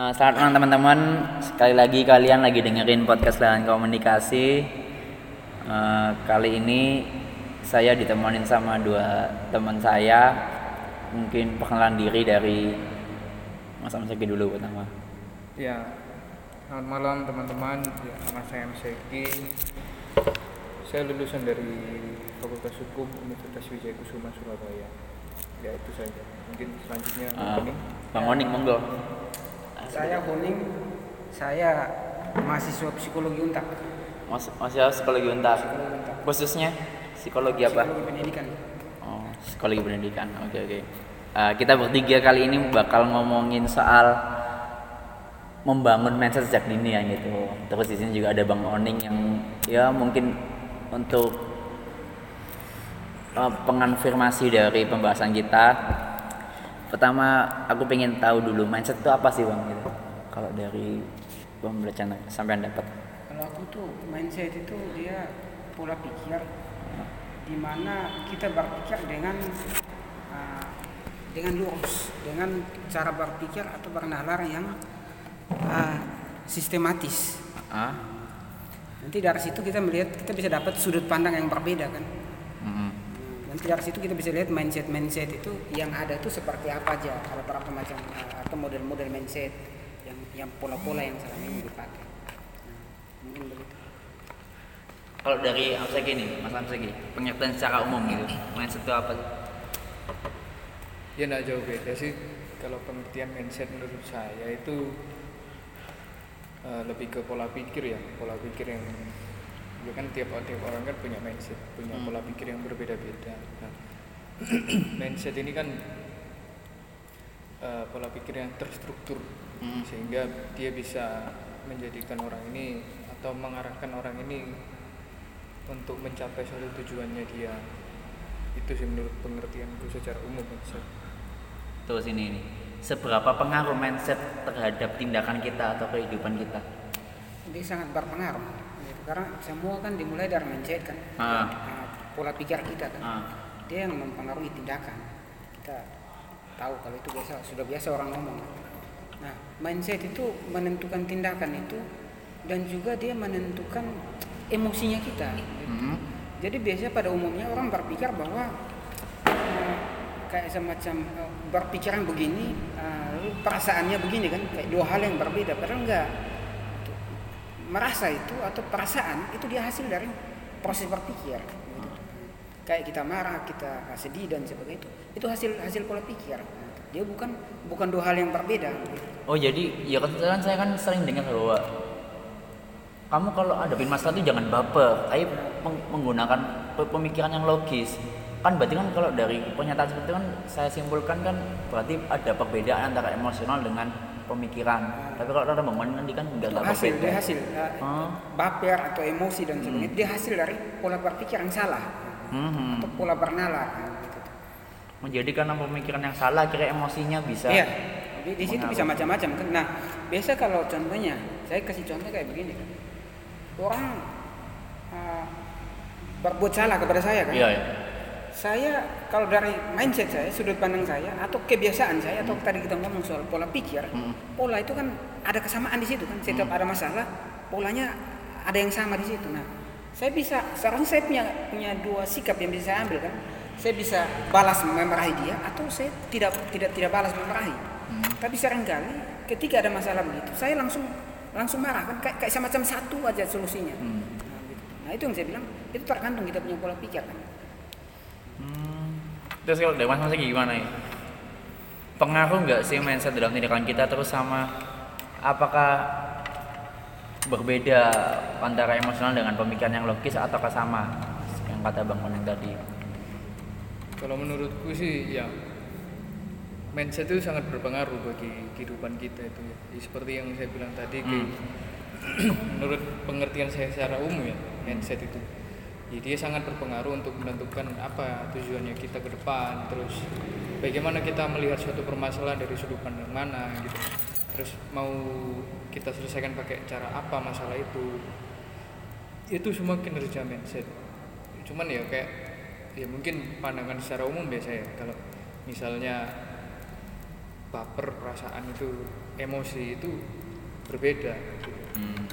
Eh, selamat malam teman-teman. Sekali lagi kalian lagi dengerin podcast Lahan Komunikasi. Eh, kali ini saya ditemenin sama dua teman saya. Mungkin perkenalan diri dari Mas Amseki dulu pertama. Ya, selamat malam teman-teman. Ya, nama saya Mseki. Saya lulusan dari Fakultas Hukum Universitas Wijaya Kusuma Surabaya. Ya itu saja. Mungkin selanjutnya ini. Bang Oning monggo. Saya Kuning, saya mahasiswa psikologi untak. Mas Masih psikologi untak. Psikologi untak. Khususnya psikologi apa? Psikologi pendidikan. Oh, psikologi pendidikan. Oke, oke. Eh, kita bertiga kali ini bakal ngomongin soal membangun mindset sejak dini ya gitu. Terus di sini juga ada Bang Oning yang ya mungkin untuk eh, pengonfirmasi dari pembahasan kita. Pertama, aku pengen tahu dulu mindset itu apa sih Bang gitu. Kalau dari pembelajaran sampai dapat. Kalau aku tuh mindset itu dia pola pikir di mana kita berpikir dengan uh, dengan lurus, dengan cara berpikir atau bernalar yang uh, sistematis. Ah? Nanti dari situ kita melihat kita bisa dapat sudut pandang yang berbeda kan. Nanti dari situ kita bisa lihat mindset-mindset itu yang ada itu seperti apa aja, ada berapa macam uh, atau model-model mindset yang yang pola-pola yang selama ini dipakai. Nah, mungkin begitu. Kalau dari Amsegi nih, Mas Amsegi, pengertian secara umum gitu, mindset itu apa? sih? Ya nggak jauh beda sih. Kalau pengertian mindset menurut saya itu eh, lebih ke pola pikir ya, pola pikir yang ya kan tiap tiap orang kan punya mindset, punya Hmm. pola pikir yang berbeda-beda. Nah, mindset ini kan eh, pola pikir yang terstruktur Hmm. sehingga dia bisa menjadikan orang ini atau mengarahkan orang ini untuk mencapai suatu tujuannya dia itu sih menurut pengertianku secara umum mindset Terus ini nih, seberapa pengaruh mindset terhadap tindakan kita atau kehidupan kita? Dia sangat berpengaruh. Karena semua kan dimulai dari mindset kan, Ah. Nah, pola pikir kita kan. Ah. Dia yang mempengaruhi tindakan. Kita tahu kalau itu biasa sudah biasa orang ngomong. Nah, mindset itu menentukan tindakan itu dan juga dia menentukan emosinya kita. Hmm. Jadi biasanya pada umumnya orang berpikir bahwa eh, kayak semacam eh, berpikiran begini, eh, perasaannya begini kan, kayak dua hal yang berbeda. Padahal enggak. Merasa itu atau perasaan itu dia hasil dari proses berpikir. Kayak kita marah, kita sedih dan sebagainya itu, itu hasil hasil pola pikir. Dia bukan bukan dua hal yang berbeda. Oh jadi, ya kan saya kan sering dengar bahwa kamu kalau hadapin masalah itu jangan baper, tapi meng- menggunakan pe- pemikiran yang logis. Kan berarti kan kalau dari pernyataan seperti itu kan saya simpulkan kan berarti ada perbedaan antara emosional dengan pemikiran. Tapi kalau ada bangunan nanti kan nggak nggak hasil, dia hasil. Oh. baper atau emosi dan sebagainya, dia hasil dari pola berpikir yang salah Mhm. atau pola bernalar. gitu. Menjadi karena pemikiran yang salah, kira emosinya bisa. Iya, di, di situ bisa macam-macam kan. Nah, biasa kalau contohnya, saya kasih contoh kayak begini kan. Orang uh, berbuat salah kepada saya kan. Iya. iya. Saya kalau dari mindset saya, sudut pandang saya atau kebiasaan saya atau tadi kita ngomong soal pola pikir, Hmm. pola itu kan ada kesamaan di situ kan. Setiap ada masalah, polanya ada yang sama di situ. Nah, saya bisa sekarang saya punya punya dua sikap yang bisa saya ambil kan. Saya bisa balas memarahi dia atau saya tidak tidak tidak balas memarahi. Tapi sering kali ketika ada masalah begitu, saya langsung langsung marah kan kayak, kayak semacam satu aja solusinya. Hmm. Nah, gitu. Nah, itu yang saya bilang itu tergantung kita punya pola pikir kan. Hmm. Terus kalau dari Mas Mas gimana ya? Pengaruh nggak sih mindset dalam tindakan kita terus sama apakah berbeda antara emosional dengan pemikiran yang logis ataukah sama yang kata Bang Koneng tadi? kalau menurutku sih ya mindset itu sangat berpengaruh bagi kehidupan kita itu ya. Ya, seperti yang saya bilang tadi kayak menurut pengertian saya secara umum ya mindset itu ya, dia sangat berpengaruh untuk menentukan apa tujuannya kita ke depan. Terus bagaimana kita melihat suatu permasalahan dari sudut pandang mana gitu. Terus mau kita selesaikan pakai cara apa masalah itu. Itu semua kinerja mindset. Cuman ya kayak ya mungkin pandangan secara umum biasa ya. Kalau misalnya baper perasaan itu emosi itu berbeda. Gitu. Hmm.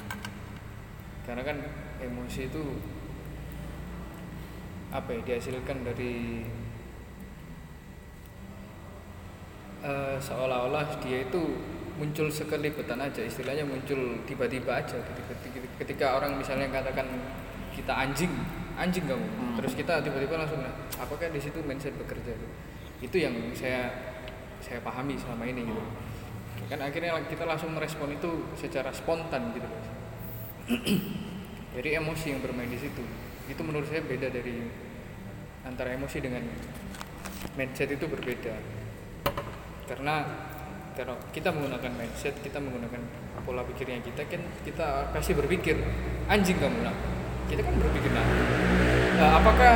karena kan emosi itu apa ya dihasilkan dari eh, seolah-olah dia itu muncul sekelibetan aja istilahnya muncul tiba-tiba aja ketika, ketika orang misalnya katakan kita anjing anjing kamu. Hmm. terus kita tiba-tiba langsung nah, apakah di situ mindset bekerja itu yang saya saya pahami selama ini gitu. Kan akhirnya kita langsung merespon itu secara spontan gitu. Jadi emosi yang bermain di situ itu menurut saya beda dari antara emosi dengan mindset itu berbeda. Karena kita menggunakan mindset kita menggunakan pola pikirnya kita kan kita pasti berpikir anjing kamu nak kita kan berpikir nah eh, apakah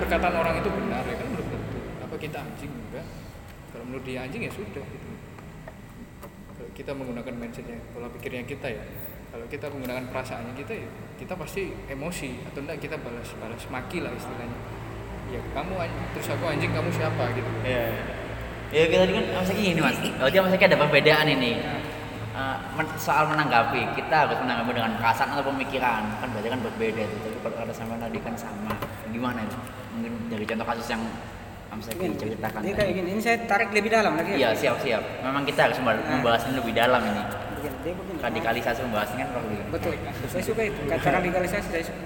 perkataan orang itu benar? Ya kan belum tentu. Apa kita anjing? Enggak. Kalau menurut dia anjing ya sudah gitu. Kita menggunakan mindsetnya pola pikirnya kita ya kalau kita menggunakan perasaannya kita ya kita pasti emosi atau enggak kita balas balas maki lah istilahnya ya kamu anjing terus aku anjing kamu siapa gitu Iya. Ya kita tadi kan Mas Eki gini Mas. Berarti Mas Eki ada perbedaan ini. Eh, men- soal menanggapi, kita harus menanggapi dengan perasaan atau pemikiran. Kan berarti kan berbeda itu. Tapi kalau ada sama tadi kan sama. Gimana itu? Mungkin dari contoh kasus yang Gini, ceritakan kayak gini, ini saya tarik lebih dalam lagi. ya. Iya siap siap. Memang kita harus membahas Nah. ini lebih dalam ini. Begini, dia begini. Radikalisasi membahasnya kan perlu. Betul, saya suka itu. Kata radikalisasi saya suka.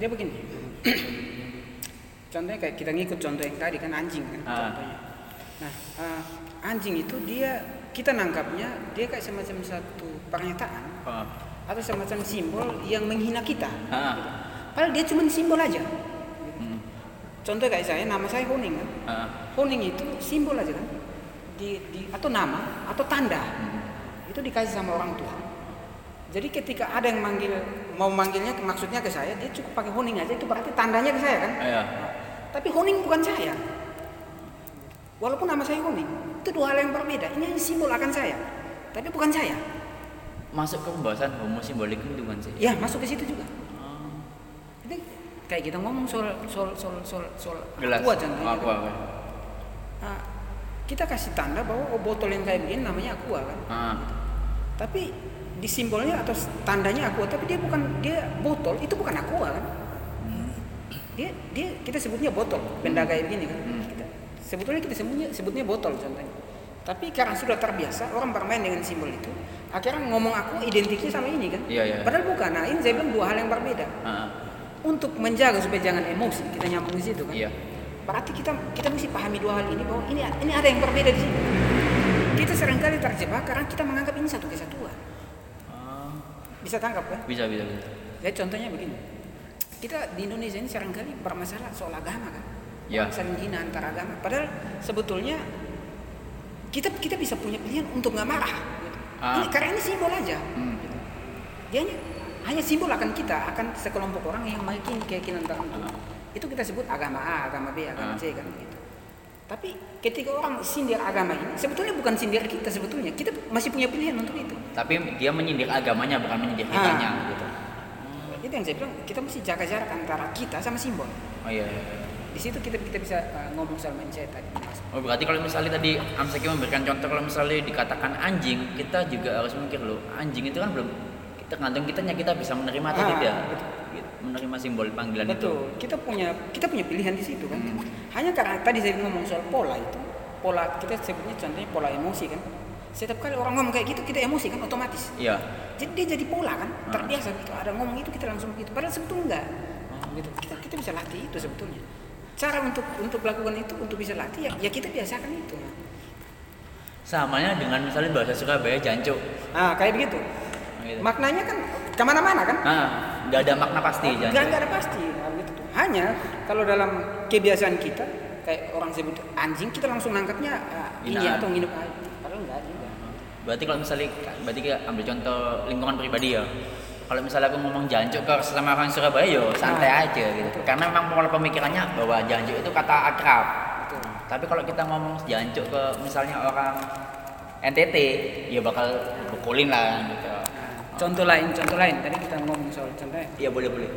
Dia begini. Contohnya kayak kita ngikut contoh yang tadi kan anjing kan Ah. contohnya. Nah, eh, anjing itu dia kita nangkapnya dia kayak semacam satu pernyataan Oh. atau semacam simbol yang menghina kita. Ah. Padahal dia cuma simbol aja. Hmm. Contoh kayak saya, nama saya Honing kan. Ah. Honing itu simbol aja kan. Di, di atau nama atau tanda. Hmm. Itu dikasih sama orang tua. Jadi ketika ada yang manggil mau manggilnya maksudnya ke saya, dia cukup pakai Honing aja itu berarti tandanya ke saya kan. Iya. Tapi Honing bukan saya. Walaupun nama saya Honing, itu dua hal yang berbeda. Ini simbol akan saya, tapi bukan saya. Masuk ke pembahasan homo simbolik itu kan sih. Ya masuk ke situ juga. Oh. Jadi kayak kita ngomong soal soal soal soal soal Gelas. aqua contohnya. Oh, aqua. Nah, kita kasih tanda bahwa oh, botol yang kayak begini namanya aqua kan. Ah. Tapi di simbolnya atau tandanya aqua, tapi dia bukan dia botol itu bukan aqua kan. Dia dia kita sebutnya botol, benda kayak begini kan. Hmm. Kita, sebetulnya kita sebutnya sebutnya botol contohnya. Tapi karena sudah terbiasa orang bermain dengan simbol itu, akhirnya ngomong aku identiknya sama ini kan. Iya, iya. Padahal bukan. Nah ini saya bilang dua hal yang berbeda. Ah. Untuk menjaga supaya jangan emosi, kita nyambung di situ kan. Iya. Berarti kita kita mesti pahami dua hal ini bahwa ini ini ada yang berbeda di sini. Kita sering kali terjebak karena kita menganggap ini satu kesatuan. Ah. Bisa tangkap kan? Bisa bisa bisa. Ya contohnya begini. Kita di Indonesia ini sering kali bermasalah soal agama kan. Ya. Orang Saling hina antar agama. Padahal sebetulnya kita kita bisa punya pilihan untuk nggak marah. Gitu. Ah. Ini, karena ini simbol aja. Hmm. Dia hanya, hanya simbol akan kita, akan sekelompok orang yang memiliki keyakinan tertentu. Ah. Itu kita sebut agama A, agama B, agama Ah. C kan gitu. Tapi ketika orang sindir agama ini, sebetulnya bukan sindir kita sebetulnya. Kita masih punya pilihan untuk itu. Tapi dia menyindir agamanya bukan menyindir Ah. kitanya gitu. Itu yang saya bilang, kita mesti jaga jarak antara kita sama simbol. Oh iya. iya. Di situ kita kita bisa uh, ngomong soal mindset tadi. Oh berarti kalau misalnya tadi Amseki memberikan contoh kalau misalnya dikatakan anjing, kita juga harus mikir loh, anjing itu kan belum kita tergantung kitanya kita bisa menerima atau Ah, tidak. betul. Menerima simbol panggilan itu. Betul. Kita punya kita punya pilihan di situ kan. Hmm. Hanya karena tadi saya ngomong soal pola itu, pola kita sebutnya contohnya pola emosi kan. Setiap kali orang ngomong kayak gitu kita emosi kan otomatis. Iya. Jadi dia jadi pola kan, Ah. terbiasa gitu. Ada ngomong itu kita langsung gitu. Padahal sebetulnya enggak. Gitu. Kita kita bisa latih itu sebetulnya. Cara untuk untuk melakukan itu untuk bisa latih ya, ya kita biasakan itu. Samanya dengan misalnya bahasa Surabaya jancuk. Ah kayak begitu. Gitu. Maknanya kan ke mana-mana kan. Nah, nggak ada makna pasti Enggak, jancuk. enggak ada pasti. Nah, tuh. Hanya kalau dalam kebiasaan kita kayak orang sebut anjing kita langsung nangkapnya ah, ini atau nginep ah, padahal enggak juga. Berarti kalau misalnya berarti kita ambil contoh lingkungan pribadi ya. Kalau misalnya aku ngomong jancuk ke sesama orang Surabaya yo santai Ah, aja gitu. Karena memang pola pemikirannya bahwa jancuk itu kata akrab. Betul. Tapi kalau kita ngomong jancuk ke misalnya orang NTT, ya bakal pukulin lah gitu. Contoh lain, contoh lain. Tadi kita ngomong soal contohnya. Iya boleh boleh.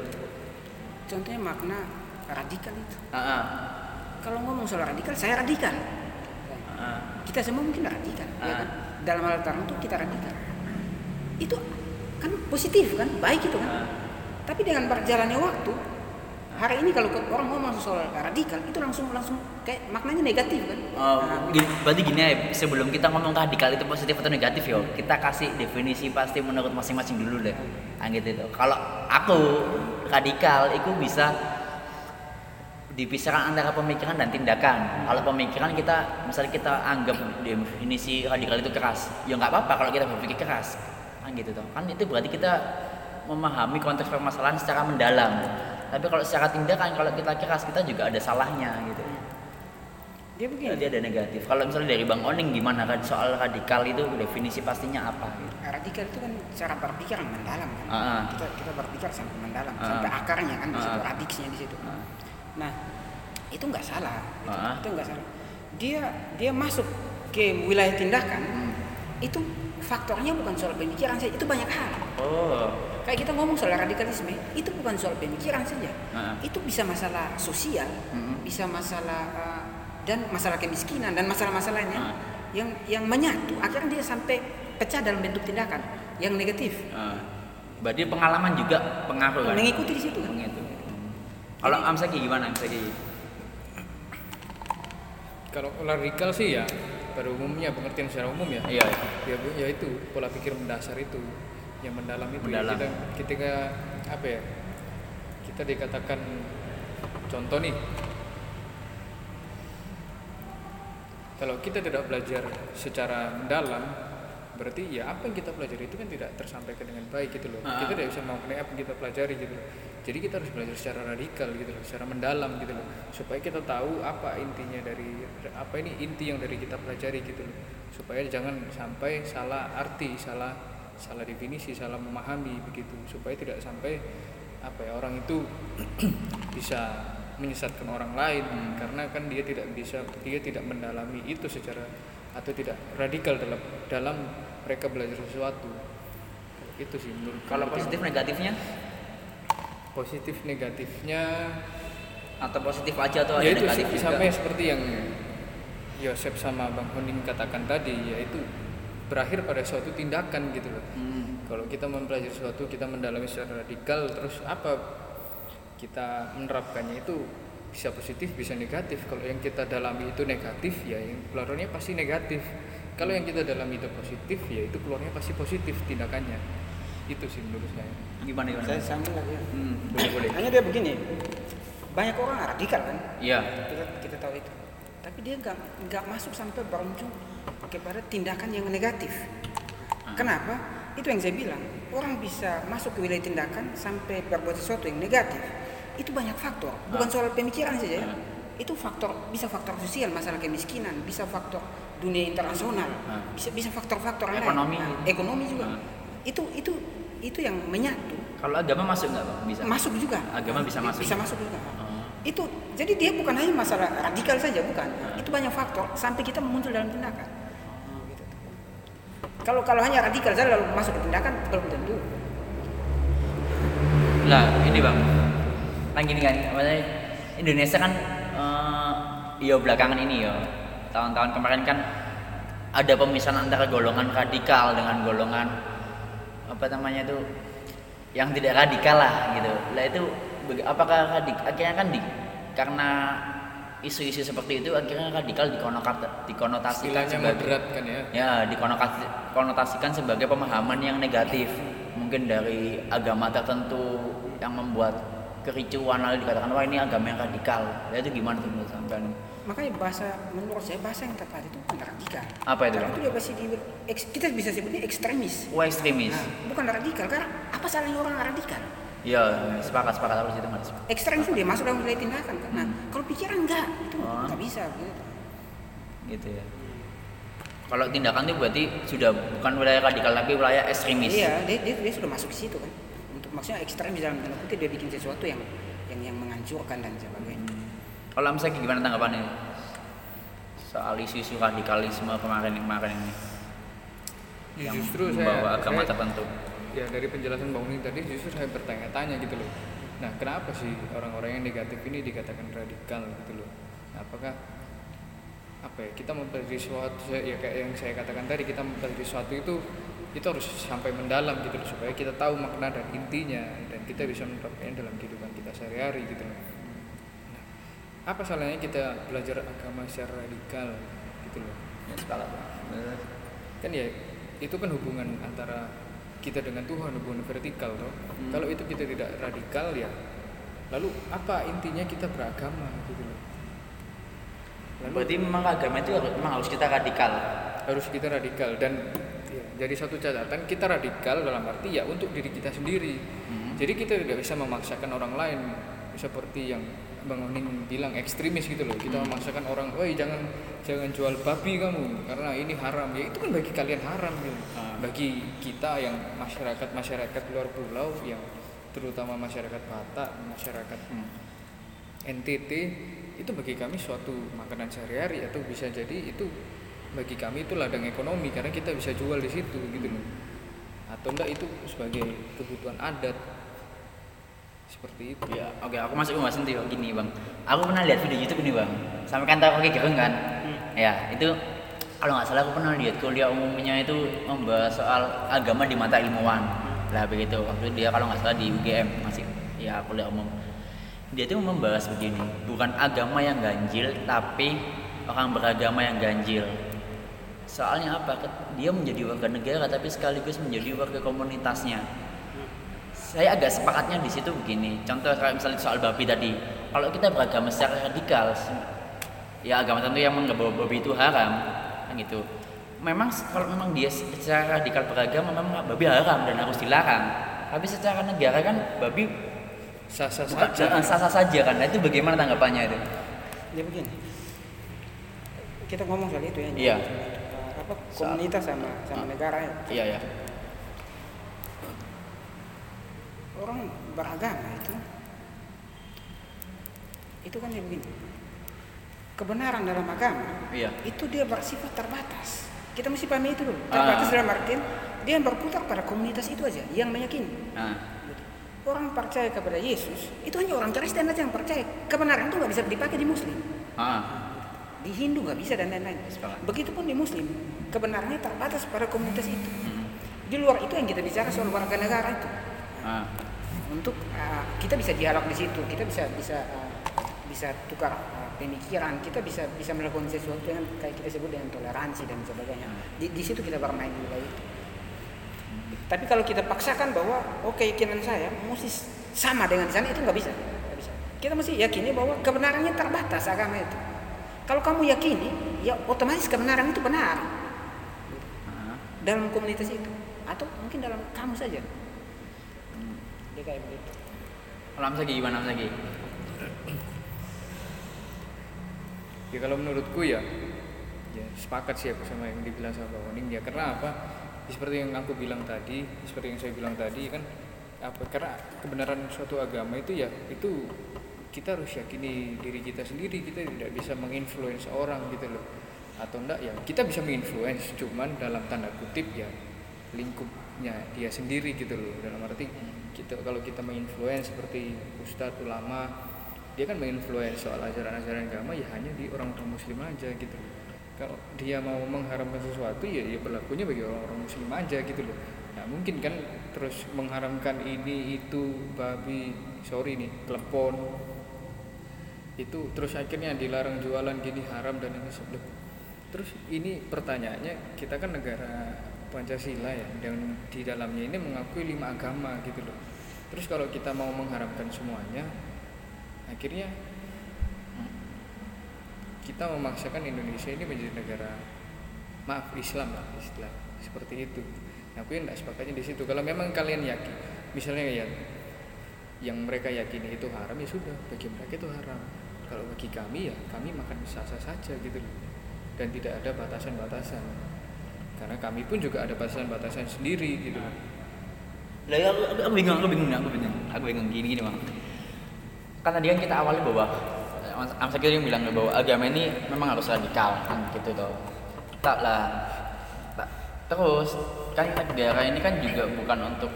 Contohnya makna radikal itu. Ah, ah, Kalau ngomong soal radikal, saya radikal. ah. Kita semua mungkin radikal, ya Ah. kan? dalam hal tertentu kita radikal. Itu kan positif kan, baik itu kan. Ah. Tapi dengan berjalannya waktu, hari ini kalau orang ngomong soal radikal itu langsung langsung kayak maknanya negatif kan. Oh, Nah, gini, berarti gini ya, sebelum kita ngomong radikal itu positif atau negatif yo, kita kasih definisi pasti menurut masing-masing dulu deh. Nah, gitu itu. Kalau aku radikal itu bisa dipisahkan antara pemikiran dan tindakan. Kalau pemikiran kita, misalnya kita anggap definisi radikal itu keras, ya nggak apa-apa kalau kita berpikir keras, kan gitu toh. Kan itu berarti kita memahami konteks permasalahan secara mendalam. Tapi kalau secara tindakan, kalau kita keras, kita juga ada salahnya gitu. dia begini. Jadi ada negatif. Kalau misalnya dari Bang Oning gimana kan soal radikal itu definisi pastinya apa gitu? radikal itu kan cara berpikir yang mendalam kan. Ah, ah. Kita kita berpikir sampai mendalam, Ah, sampai ah. akarnya kan di situ, Ah. radiksnya di situ. Ah. Nah, itu nggak salah. Itu, Ah. itu nggak salah. Dia dia masuk ke wilayah tindakan. Hmm. Itu faktornya bukan soal pemikiran saja, itu banyak hal. Oh, Kayak kita ngomong soal radikalisme, itu bukan soal pemikiran saja. Ah. Itu bisa masalah sosial, Mm-mm. bisa masalah uh, dan masalah kemiskinan dan masalah-masalahnya Ah. yang yang menyatu. Akhirnya dia sampai pecah dalam bentuk tindakan yang negatif. ah. berarti pengalaman juga pengaruh kan? Mengikuti di situ kan. Kalau Amsaki gimana Amsaki? Kalau radikal sih ya pada umumnya pengertian secara umum ya. Iya. Ya, bu- ya itu pola pikir mendasar itu yang mendalam itu ya. Mendalam. kita ketika apa ya kita dikatakan contoh nih kalau kita tidak belajar secara mendalam berarti ya apa yang kita pelajari itu kan tidak tersampaikan dengan baik gitu loh Ah. kita tidak bisa memaknai apa yang kita pelajari gitu loh jadi kita harus belajar secara radikal gitu loh secara mendalam gitu loh supaya kita tahu apa intinya dari apa ini inti yang dari kita pelajari gitu loh supaya jangan sampai salah arti salah salah definisi salah memahami begitu supaya tidak sampai apa ya orang itu bisa menyesatkan orang lain karena kan dia tidak bisa dia tidak mendalami itu secara atau tidak radikal dalam dalam mereka belajar sesuatu itu sih menurut Kalau positif aku. negatifnya positif negatifnya atau positif aja atau ada ya itu negatif sih, juga? sampai seperti yang Yosep sama Bang Honing katakan tadi yaitu berakhir pada suatu tindakan gitu loh Hmm. kalau kita mempelajari sesuatu kita mendalami secara radikal terus apa kita menerapkannya itu bisa positif bisa negatif kalau yang kita dalami itu negatif ya yang keluarnya pasti negatif kalau yang kita dalami itu positif ya itu keluarnya pasti positif tindakannya itu sih menurut saya Gimana gimana? Saya sambil lagi. Hmm, boleh boleh. Hanya dia begini, banyak orang radikal kan, Iya. kita kita tahu itu. Tapi dia nggak nggak masuk sampai berujung kepada tindakan yang negatif. Kenapa? Itu yang saya bilang. Orang bisa masuk ke wilayah tindakan sampai berbuat sesuatu yang negatif. Itu banyak faktor, bukan soal pemikiran saja. ya. Itu faktor bisa faktor sosial, masalah kemiskinan, bisa faktor dunia internasional, bisa bisa faktor-faktor lain. Ekonomi. Nah, ekonomi juga. Itu itu itu yang menyatu. Kalau agama masuk nggak bang? Bisa. Masuk juga. Agama bisa masuk. Bisa masuk juga. Itu jadi dia bukan hanya masalah radikal saja bukan. Itu banyak faktor sampai kita muncul dalam tindakan. Kalau kalau hanya radikal saja lalu masuk ke tindakan belum tentu. Lah ini bang, kan gini kan, maksudnya Indonesia kan, eh iya belakangan ini ya, tahun-tahun kemarin kan ada pemisahan antara golongan radikal dengan golongan apa namanya itu yang tidak radikal lah gitu. Lah itu apakah radik akhirnya kan di karena isu-isu seperti itu akhirnya radikal dikonotasikan istilahnya sebagai moderat kan ya ya dikonotasikan sebagai pemahaman yang negatif. Mungkin dari agama tertentu yang membuat kericuan lalu dikatakan wah ini agama yang radikal ya itu gimana tuh menurut sampean Makanya bahasa menurut saya bahasa yang tepat itu bukan radikal. apa itu Karena itu dia pasti di, kita bisa sebutnya ekstremis. wah ekstremis. Nah, bukan radikal karena apa salahnya orang radikal? Ya sepakat sepakat harus itu mas Ekstremis itu dia masuk dalam wilayah tindakan kan. Nah, kalau pikiran enggak, itu Oh. nggak bisa gitu. gitu ya kalau tindakan itu berarti sudah bukan wilayah radikal tapi wilayah ekstremis Iya, dia, dia, dia sudah masuk ke situ kan. Untuk maksudnya ekstremis dalam tanda kutip dia bikin sesuatu yang yang yang menghancurkan dan sebagainya. kalau misalnya gimana tanggapannya soal isu-isu radikalisme kemarin-kemarin ini Ya, yang justru saya, membawa agama saya tertentu ya dari penjelasan Bang Uning tadi justru saya bertanya-tanya gitu loh nah kenapa sih orang-orang yang negatif ini dikatakan radikal gitu loh Nah, apakah apa ya kita mempelajari sesuatu ya kayak yang saya katakan tadi kita mempelajari sesuatu itu itu harus sampai mendalam gitu loh supaya kita tahu makna dan intinya dan kita bisa menerapkannya dalam kehidupan kita sehari-hari gitu loh. Nah, apa salahnya kita belajar agama secara radikal gitu loh? Ya. Kan ya itu kan hubungan antara kita dengan Tuhan hubungan vertikal toh. Hmm. Kalau itu kita tidak radikal ya lalu apa intinya kita beragama gitu loh. Lalu Berarti memang agama itu harus- memang harus kita radikal. harus kita radikal dan ya, jadi satu catatan kita radikal dalam arti ya untuk diri kita sendiri Hmm. jadi kita tidak bisa memaksakan orang lain seperti yang bang Oning bilang ekstremis gitu loh. Kita memaksakan orang woi jangan jangan jual babi kamu karena ini haram. Ya itu kan bagi kalian haram gitu. Bagi kita yang masyarakat masyarakat luar pulau yang terutama masyarakat Batak masyarakat Hmm. NTT itu bagi kami suatu makanan sehari-hari atau bisa jadi itu bagi kami itu ladang ekonomi karena kita bisa jual di situ gitu loh. Atau enggak itu sebagai kebutuhan adat seperti itu Ya, oke, aku masuk ke Mas Enti gini bang. Aku pernah lihat video YouTube ini bang, sampai kantor pakai gereng kan. Ya, itu kalau nggak salah aku pernah lihat kuliah umumnya itu membahas soal agama di mata ilmuwan. Lah begitu, waktu dia kalau nggak salah di UGM masih ya kuliah umum. Dia itu membahas begini, bukan agama yang ganjil, tapi orang beragama yang ganjil. Soalnya apa? Dia menjadi warga negara tapi sekaligus menjadi warga komunitasnya saya agak sepakatnya di situ begini. Contoh kayak misalnya soal babi tadi. Kalau kita beragama secara radikal ya agama tentu yang menganggap babi itu haram kan gitu. Memang kalau memang dia secara radikal beragama memang babi haram dan harus dilarang. Tapi secara negara kan babi sah-sah bukan saja. sah-sah saja kan. Nah, itu bagaimana tanggapannya itu? Dia begini. Kita ngomong soal itu ya. Iya. Eh, Apa komunitas sama sama negara ya. iya ya Orang beragama itu itu kan dia begini. Kebenaran dalam agama iya itu dia bersifat terbatas. Kita mesti pahami itu dulu. Ah. Terbatas dalam artian dia berputar pada komunitas itu aja yang meyakini. nah Orang percaya kepada Yesus itu hanya orang Kristen aja yang percaya. Kebenaran itu nggak bisa dipakai di Muslim. ah Di Hindu nggak bisa dan lain-lain. Begitupun di Muslim kebenarannya terbatas pada komunitas itu. Hmm. Di luar itu yang kita bicara soal warga negara itu. ah Untuk uh, kita bisa dialog di situ, kita bisa bisa uh, bisa tukar uh, pemikiran, kita bisa bisa melakukan sesuatu yang kayak kita sebut dengan toleransi dan sebagainya. Di, di situ kita bermain wilayah itu. Tapi kalau kita paksakan bahwa oh keyakinan saya mesti sama dengan di sana itu nggak bisa. Nggak bisa. Kita mesti yakini bahwa kebenarannya terbatas agama itu. Kalau kamu yakini, ya otomatis kebenaran itu benar dalam komunitas itu atau mungkin dalam kamu saja. Dia kayak begitu. Kalau Mas Agi gimana ya kalau menurutku ya ya sepakat sih aku sama yang dibilang sama Oning ya karena apa? Ya, seperti yang aku bilang tadi seperti yang saya bilang tadi kan apa karena kebenaran suatu agama itu ya itu kita harus yakini diri kita sendiri. Kita tidak bisa menginfluence orang gitu loh. Atau enggak ya kita bisa menginfluence cuman dalam tanda kutip ya lingkupnya dia sendiri gitu loh. Dalam arti kita kalau kita menginfluence seperti ustadz ulama dia kan menginfluence soal ajaran-ajaran agama ya hanya di orang-orang muslim aja gitu. Loh kalau dia mau mengharamkan sesuatu ya ya berlakunya bagi orang-orang muslim aja gitu loh. Nah mungkin kan terus mengharamkan ini itu babi sorry nih telepon itu terus akhirnya dilarang jualan gini haram dan ini sebelum terus ini pertanyaannya kita kan negara Pancasila ya dan di dalamnya ini mengakui lima agama gitu loh. Terus kalau kita mau mengharamkan semuanya akhirnya kita memaksakan Indonesia ini menjadi negara maaf Islam lah Islam. Seperti itu. Aku yang tidak sepakatnya di situ. Kalau memang kalian yakin misalnya ya yang mereka yakini itu haram ya sudah bagi mereka itu haram. Kalau bagi kami ya kami makan sah-sah saja gitu loh. Dan tidak ada batasan-batasan karena kami pun juga ada batasan-batasan sendiri gitu. Lah ya, aku, aku, bingung, aku bingung, aku bingung, aku bingung gini gini bang. Kan tadi kan kita awalnya bahwa Mas Amsa yang bilang bahwa agama ini memang harus radikal kan gitu toh. Tak lah. Tak. Terus kan negara ini kan juga bukan untuk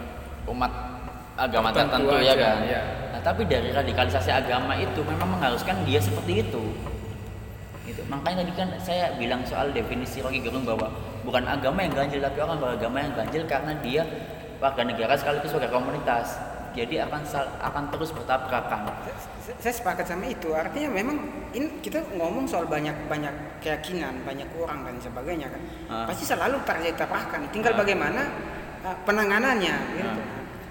umat agama Tertentu ya kan. ya. Nah, tapi dari radikalisasi agama itu memang mengharuskan dia seperti itu. Makanya tadi kan saya bilang soal definisi Rocky Gerung bahwa bukan agama yang ganjil tapi orang beragama yang ganjil karena dia warga negara sekaligus warga komunitas. Jadi akan sal- akan terus bertabrakan. Saya- saya sepakat sama itu. Artinya memang ini kita ngomong soal banyak banyak keyakinan banyak orang dan sebagainya kan. Ah. pasti selalu terjadi tabrakan tinggal Ah. bagaimana uh, penanganannya gitu.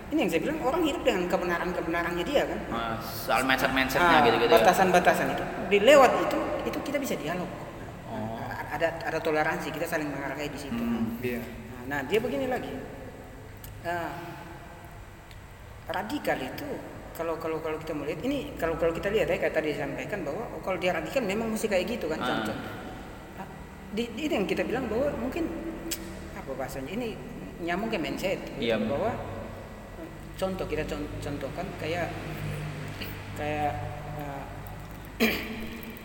Ini yang saya bilang orang hidup dengan kebenaran kebenarannya dia kan. Nah, soal mindset mindsetnya gitu gitu ya. batasan-batasan itu. Di lewat itu itu kita bisa dialog Oh. Ada ada toleransi kita saling menghargai di situ Hmm. Iya. Nah, dia begini lagi. Ah, radikal itu kalau kalau kalau kita melihat ini kalau kalau kita lihat ya kayak tadi disampaikan bahwa oh, kalau dia radikal memang mesti kayak gitu kan Ah. contoh. Ah, Di, di- ini yang kita bilang bahwa mungkin apa bahasanya ini nyambung ke mindset gitu, Iya. bahwa contoh kita con- contohkan kayak kayak ah,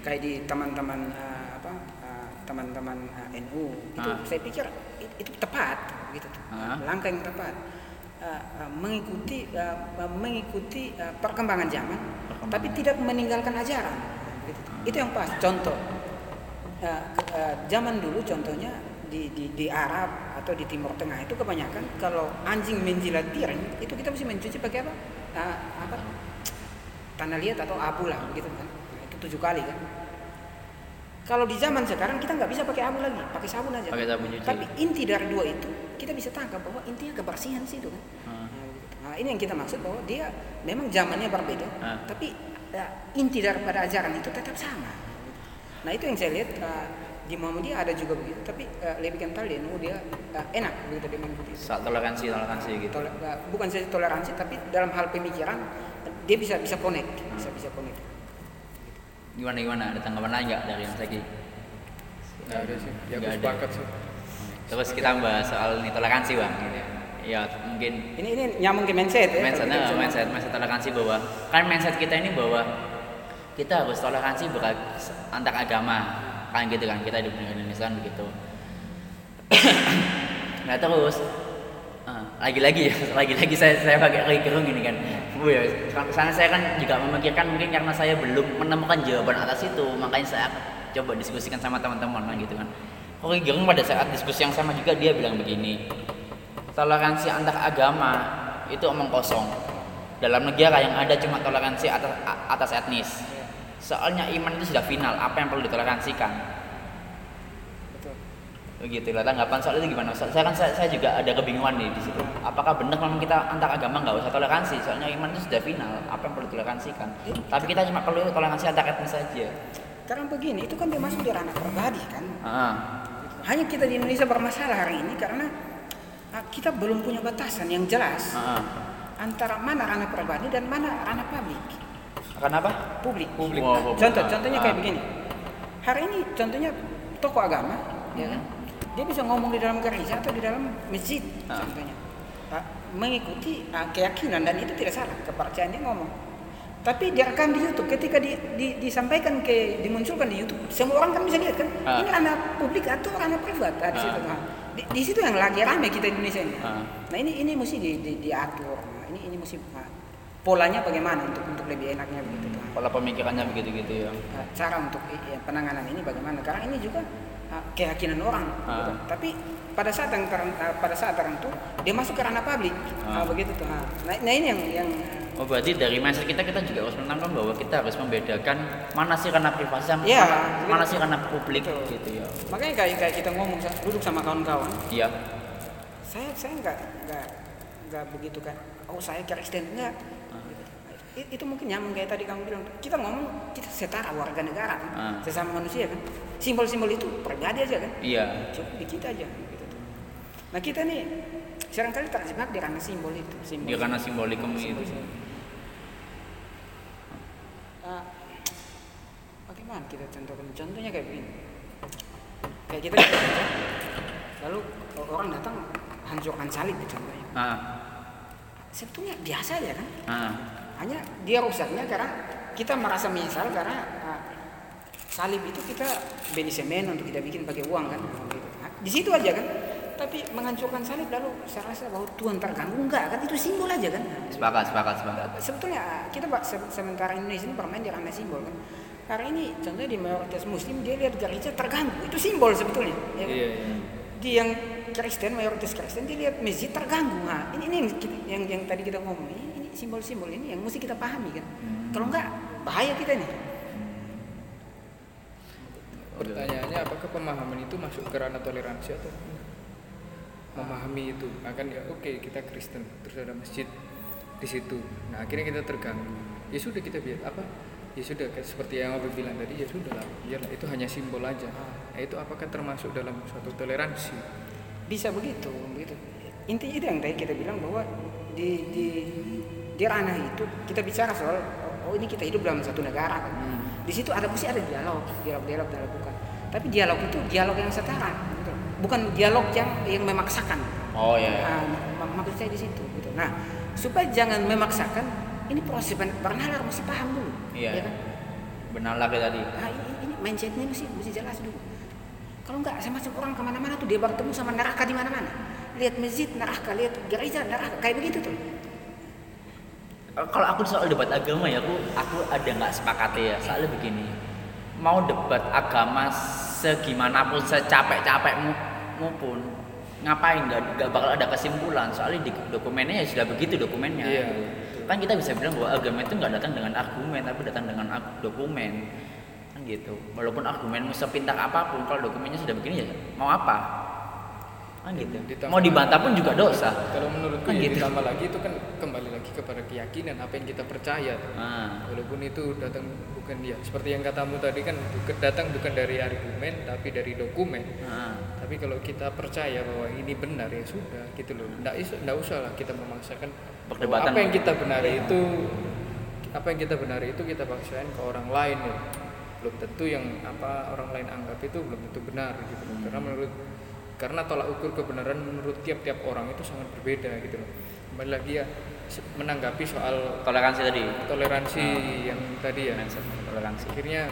kayak di teman-teman ah, apa ah, teman-teman ah, NU itu Ah. saya pikir it- itu tepat gitu. Ah. langkah yang tepat Ah, ah, mengikuti ah, mengikuti ah, perkembangan zaman Perkembangan. tapi tidak meninggalkan ajaran gitu tuh. itu yang pas contoh ke- ah, zaman dulu contohnya di, di di Arab atau di Timur Tengah itu kebanyakan kalau anjing menjilat piring itu kita mesti mencuci pakai apa Ah, apa tanah liat atau abu lah gitu kan tujuh kali kan kalau di zaman sekarang kita nggak bisa pakai abu lagi pakai sabun aja Pakai sabun cuci. tapi inti dari dua itu kita bisa tangkap bahwa intinya kebersihan sih itu kan Ah. Nah, gitu. Nah, ini yang kita maksud bahwa dia memang zamannya berbeda Ah. tapi ya, inti daripada ajaran itu tetap sama nah itu yang saya lihat uh, di Muhammadiyah ada juga begitu tapi uh, lebih kental di NU dia uh, enak begitu dia mengikuti toleransi toleransi gitu Tole- uh, bukan saja toleransi tapi dalam hal pemikiran dia bisa bisa connect bisa bisa connect gimana gimana ada tanggapan lain nggak dari Mas Zaki Nggak ada sih. Ya Nggak aku ada. sepakat sih. terus kita bahas soal ini toleransi bang gitu ya. ya mungkin ini ini nyambung ke mindset ya mindset, nah, bisa- mindset, mindset toleransi bahwa kan mindset kita ini bahwa kita harus toleransi berag- antar agama kan gitu kan kita di Indonesia kan begitu nah terus lagi-lagi ya lagi-lagi saya saya pakai Roy Gerung gini kan. Bu ya karena saya kan juga memikirkan mungkin karena saya belum menemukan jawaban atas itu makanya saya coba diskusikan sama teman-teman kan gitu kan. Roy pada saat diskusi yang sama juga dia bilang begini toleransi antar agama itu omong kosong. Dalam negara yang ada cuma toleransi atas atas etnis. Soalnya iman itu sudah final apa yang perlu ditoleransikan begitu lah tanggapan soal itu gimana? Saya kan saya, saya juga ada kebingungan nih di situ. Apakah benar memang kita antar agama nggak usah toleransi? Soalnya iman itu sudah final. Apa yang perlu ditoleransikan? Tapi kita cuma perlu toleransi antar etnis saja. Karena begini itu kan dia masuk di ranah pribadi kan? Ah hanya kita di Indonesia bermasalah hari ini karena ah, kita belum punya batasan yang jelas ah, ah. antara mana ranah pribadi dan mana ranah publik. Karena apa? Publik. Publik. Nah, Oh, publik. contoh Ah. contohnya Ah. kayak begini. Hari ini contohnya tokoh agama ya kan dia bisa ngomong di dalam gereja atau di dalam masjid Ah. contohnya. Ah, mengikuti ah, keyakinan dan itu tidak salah kepercayaan dia ngomong. Tapi direkam di YouTube. Ketika di, di- disampaikan ke dimunculkan di YouTube semua orang kan bisa lihat kan Ah. ini ranah publik atau ranah privat ah, di Ah. situ Nah, di, di situ yang lagi rame kita Indonesia ini. Ah. nah ini ini mesti di, di- diatur. Nah, ini ini mesti ah, polanya bagaimana untuk untuk lebih enaknya begitu pola pemikirannya begitu gitu ya cara untuk ya, penanganan ini bagaimana. Karena ini juga keyakinan orang Ah. gitu. tapi pada saat yang ter- uh, pada saat tertentu dia masuk ke ranah publik Ah. uh, begitu tuh Ah. nah, nah ini yang yang Oh berarti dari mindset kita kita juga harus menanamkan bahwa kita harus membedakan mana sih karena privasi sama Iya, mana, gitu. mana sih karena publik Betul. gitu ya. makanya kayak kayak kita ngomong duduk sama kawan-kawan Iya. saya saya nggak nggak nggak begitu kan oh saya Kristen enggak itu mungkin nyaman kayak tadi kamu bilang kita ngomong kita setara warga negara kan Ah. sesama manusia kan simbol-simbol itu pribadi aja kan Iya. cukup di kita aja gitu tuh. Nah kita nih sering kali terjebak di ranah simbol itu. Simbol. Dia karena simbolikum Simbol- itu. Ah, bagaimana kita contohkan? Contohnya kayak begini. Kayak kita di lalu orang datang hancurkan salib contohnya. Ah, Sebetulnya biasa aja kan. ah, Hanya dia rusaknya karena kita merasa menyesal karena ah, salib itu kita beli semen untuk kita bikin pakai uang kan. Nah, di situ aja kan. Tapi menghancurkan salib lalu saya rasa bahwa Tuhan terganggu enggak kan itu simbol aja kan. sepakat, sepakat, sepakat. sebetulnya kita pak se- sementara Indonesia ini bermain di ranah simbol kan hari ini contohnya di mayoritas muslim dia lihat gereja terganggu itu simbol sebetulnya ya kan? Iya, iya. di yang Kristen mayoritas Kristen dia lihat masjid terganggu nah ini, ini yang, kita- yang yang tadi kita ngomong ini simbol-simbol ini yang mesti kita pahami kan? Kalau enggak bahaya kita nih Pertanyaannya apakah pemahaman itu masuk ke ranah toleransi atau memahami itu. Akan ya oke kita Kristen terus ada masjid di situ. Nah akhirnya kita terganggu. Ya sudah kita biar apa? Ya sudah seperti yang Abi bilang tadi ya sudah lah biarlah itu hanya simbol aja. Nah itu apakah termasuk dalam suatu toleransi? Bisa begitu begitu. Intinya itu yang tadi kita bilang bahwa di di ranah itu kita bicara soal oh ini kita hidup dalam satu negara kan di situ ada mesti ada dialog dialog dialog dilakukan tapi dialog itu dialog yang setara gitu. bukan dialog yang yang memaksakan Oh ya. Nah, mak- maksud saya di situ gitu. Nah, supaya jangan memaksakan, ini proses bernalar mesti paham dulu. Iya. ya kan? Benar lagi tadi. Nah, ini, ini mindsetnya mesti mesti jelas dulu. Kalau enggak sama macam orang ke mana-mana tuh dia bertemu sama neraka di mana-mana. Lihat masjid neraka, lihat gereja neraka, kayak begitu tuh. Kalau aku soal debat agama ya aku aku ada nggak sepakat ya. Soalnya begini. Mau debat agama segimanapun secapek-capekmu pun ngapain nggak bakal ada kesimpulan soalnya di dokumennya ya sudah begitu dokumennya Iya. kan kita bisa bilang bahwa agama itu nggak datang dengan argumen tapi datang dengan dokumen kan gitu walaupun argumenmu sepintar apa pun kalau dokumennya sudah begini ya mau apa kan gitu. Ditambah- mau dibantah pun juga dosa. Kalau menurutku Kan ya gitu. ditambah lagi itu kan kembali lagi kepada keyakinan apa yang kita percaya. Nah, walaupun itu datang bukan ya seperti yang katamu tadi kan datang bukan dari argumen tapi dari dokumen. Nah. tapi kalau kita percaya bahwa ini benar ya sudah gitu loh. Isu nggak usah lah kita memaksakan Perdebatan. apa yang kita benari itu apa yang kita benari itu kita paksain ke orang lain ya. Belum tentu yang apa orang lain anggap itu belum tentu benar gitu. Loh karena menurut karena tolak ukur kebenaran menurut tiap-tiap orang itu sangat berbeda gitu loh kembali lagi ya menanggapi soal toleransi tadi toleransi yang tadi ya toleransi akhirnya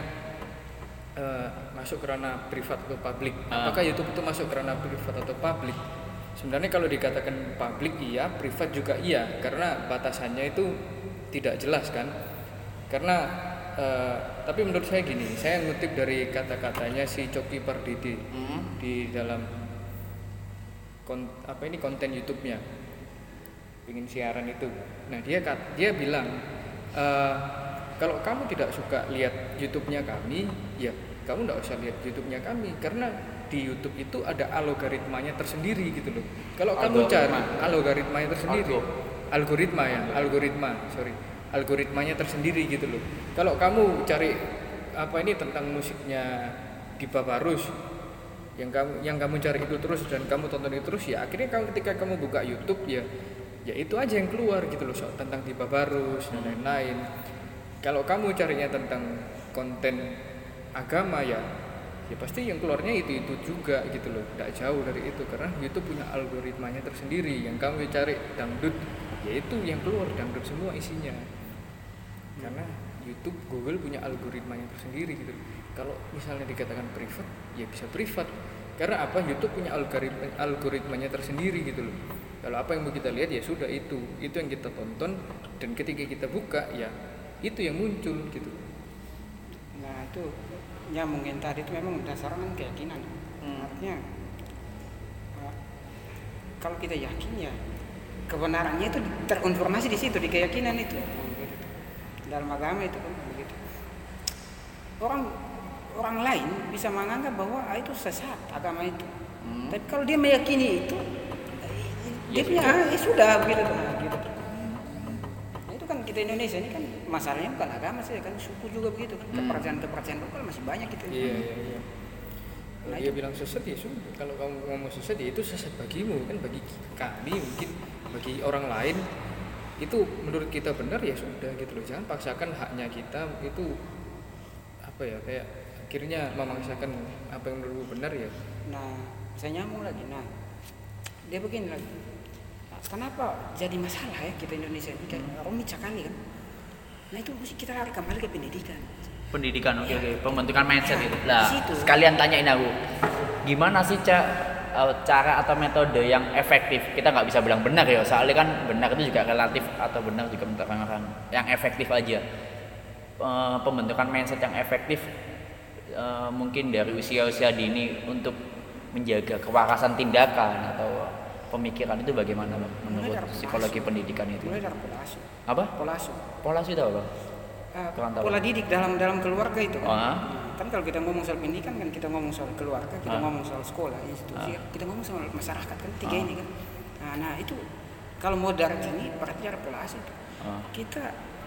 eh, masuk ke ranah privat atau publik. Ah. Apakah YouTube itu masuk ke ranah privat atau publik? Sebenarnya kalau dikatakan publik iya, privat juga iya, karena batasannya itu tidak jelas kan. Karena eh, tapi menurut saya gini, saya ngutip dari kata-katanya si Coki Pardede Hmm. di dalam kon- apa ini konten YouTube-nya ingin siaran itu. Nah dia kat- dia bilang "Eh, kalau kamu tidak suka lihat YouTube-nya kami, ya kamu tidak usah lihat YouTube-nya kami karena di YouTube itu ada algoritmanya tersendiri gitu loh. Kalau kamu cari Algoritma. algoritmanya tersendiri, Algo. algoritma ya, algoritma, sorry, algoritmanya tersendiri gitu loh. Kalau kamu cari apa ini tentang musiknya Dipa Barus, yang kamu yang kamu cari itu terus dan kamu tonton itu terus ya akhirnya kamu ketika kamu buka YouTube ya ya itu aja yang keluar gitu loh soal tentang Dipa Barus dan lain-lain. Kalau kamu carinya tentang konten agama ya ya pasti yang keluarnya itu itu juga gitu loh tidak jauh dari itu. Karena YouTube punya algoritmanya tersendiri yang kamu cari dangdut ya itu yang keluar dangdut semua isinya. Karena YouTube Google punya algoritmanya tersendiri gitu kalau misalnya dikatakan privat ya bisa privat karena apa YouTube punya algoritma algoritmanya tersendiri gitu loh kalau apa yang mau kita lihat ya sudah itu itu yang kita tonton dan ketika kita buka ya itu yang muncul gitu Nah itu nyambungin tadi itu memang berdasarkan keyakinan. Hmm. Artinya eh, kalau kita yakin ya kebenarannya itu terkonfirmasi di situ di keyakinan itu. Nah, begitu. Dalam agama itu kan begitu. Orang orang lain bisa menganggap bahwa ah, itu sesat agama itu. Hmm. Tapi kalau dia meyakini itu, Ya dia punya ah, ya sudah begitu. Nah, gitu. Nah, itu kan kita Indonesia ini kan masalahnya bukan agama sih kan suku juga begitu kan Hmm. kepercayaan-kepercayaan lokal masih banyak gitu. iya iya iya Nah, dia itu- bilang sesat ya sudah kalau kamu ngomong sesat ya itu sesat bagimu kan bagi kami mungkin bagi orang lain itu menurut kita benar ya sudah gitu loh jangan paksakan haknya kita itu apa ya kayak akhirnya memaksakan apa yang menurutmu benar ya Nah, saya nyambung lagi. Nah, dia begini lagi. Nah, kenapa jadi masalah ya kita Indonesia ini kayak rumit sekali kan? Nah itu mesti kita lari kembali ke pendidikan. pendidikan oke oke pembentukan mindset Nah, gitu di lah situ. sekalian tanyain aku gimana sih ca- eh, cara atau metode yang efektif kita nggak bisa bilang benar ya soalnya kan benar itu juga relatif atau benar juga menurut orang-orang yang efektif aja eh, pembentukan mindset yang efektif eh, mungkin dari usia-usia dini untuk menjaga kewarasan tindakan atau pemikiran itu bagaimana Bang, menurut psikologi pendidikan itu? mulai dari pola asuh Apa? pola asuh Pola Bang? Eh, Kurang tahu. pola didik dalam dalam keluarga itu kan. Nah, kan kalau kita ngomong soal pendidikan kan kita ngomong soal keluarga, kita Ah. ngomong soal sekolah, institusi, kita ngomong soal masyarakat kan tiga Ah. ini kan. Nah, nah, itu kalau modern ini berarti ada pola asuh itu. Ah. Kita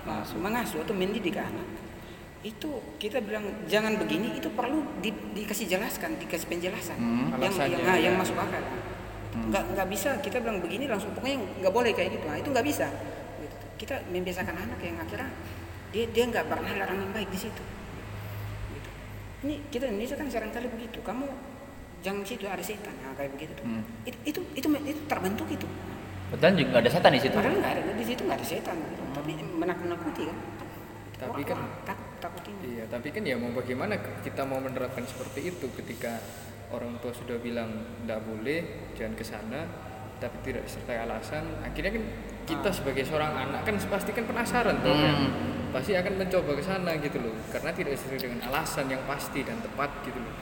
uh, mengasuh atau mendidik anak itu kita bilang jangan begini itu perlu di- dikasih jelaskan dikasih penjelasan Hmm. yang yang, ah, yang ya. masuk akal nggak nggak bisa kita bilang begini langsung pokoknya nggak boleh kayak gitu nah, itu nggak bisa Gitu. kita membiasakan anak yang akhirnya dia dia nggak pernah larang yang baik di situ Gitu. ini kita Indonesia kan sering kali begitu kamu jangan situ ada setan nah, kayak begitu tuh. Hmm. Itu, itu itu itu terbentuk itu Betul juga ada setan di situ. padahal nggak ada di situ nggak ada setan gitu. tapi menakut-nakuti kan Tapi Orang- kan Iya, tapi kan ya mau bagaimana kita mau menerapkan seperti itu ketika orang tua sudah bilang tidak boleh, jangan ke sana, tapi tidak disertai alasan. Akhirnya kan kita sebagai seorang anak kan pasti kan penasaran tuh kan. Hmm. Pasti akan mencoba ke sana gitu loh, karena tidak sesuai dengan alasan yang pasti dan tepat gitu loh.